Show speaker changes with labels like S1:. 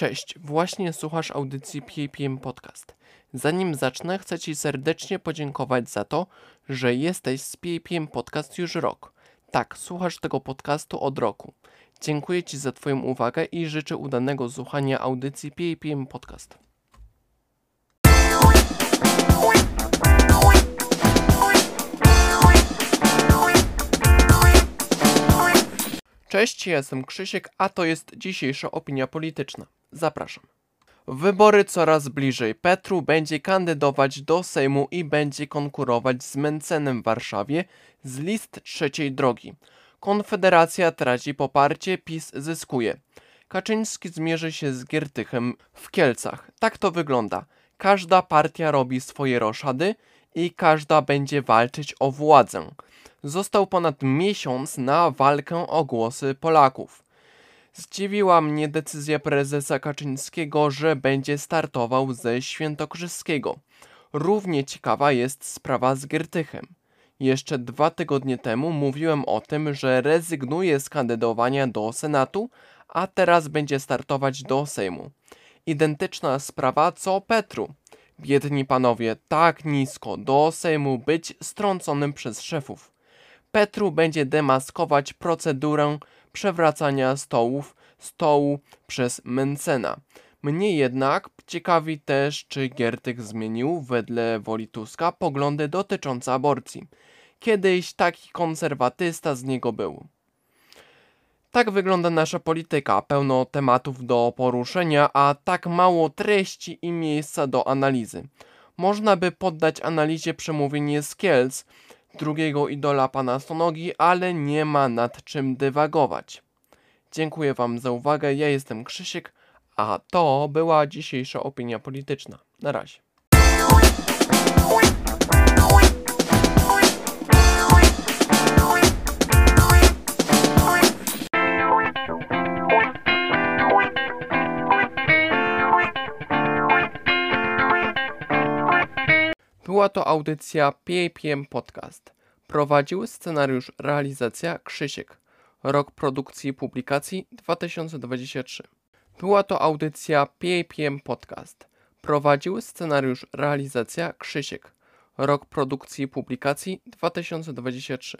S1: Cześć, właśnie słuchasz audycji PAPM Podcast. Zanim zacznę, chcę Ci serdecznie podziękować za to, że jesteś z PAPM Podcast już rok. Tak, słuchasz tego podcastu od roku. Dziękuję Ci za Twoją uwagę i życzę udanego słuchania audycji PAPM Podcast. Cześć, ja jestem Krzysiek, a to jest dzisiejsza opinia polityczna. Zapraszam. Wybory coraz bliżej. Petru będzie kandydować do Sejmu i będzie konkurować z Mencenem w Warszawie z list trzeciej drogi. Konfederacja traci poparcie, PiS zyskuje. Kaczyński zmierzy się z Giertychem w Kielcach. Tak to wygląda. Każda partia robi swoje roszady i każda będzie walczyć o władzę. Został ponad miesiąc na walkę o głosy Polaków. Zdziwiła mnie decyzja prezesa Kaczyńskiego, że będzie startował ze Świętokrzyskiego. Równie ciekawa jest sprawa z Giertychem. Jeszcze dwa tygodnie temu mówiłem o tym, że rezygnuje z kandydowania do Senatu, a teraz będzie startować do Sejmu. Identyczna sprawa co Petru. Biedni panowie, tak nisko do Sejmu być strąconym przez szefów. Petru będzie demaskować procedurę przewracania stołów stołu przez Mencena. Mnie jednak ciekawi też, czy Giertych zmienił wedle woli Tuska poglądy dotyczące aborcji. Kiedyś taki konserwatysta z niego był. Tak wygląda nasza polityka, pełno tematów do poruszenia, a tak mało treści i miejsca do analizy. Można by poddać analizie przemówienie z Kielc, drugiego idola pana Stonogi, ale nie ma nad czym dywagować. Dziękuję Wam za uwagę, ja jestem Krzysiek, a to była dzisiejsza opinia polityczna. Na razie. Była to audycja PAPM Podcast. Prowadził scenariusz realizacja Krzysiek. Rok produkcji i publikacji 2023. Była to audycja PAPM Podcast. Prowadził scenariusz realizacja Krzysiek. Rok produkcji i publikacji 2023.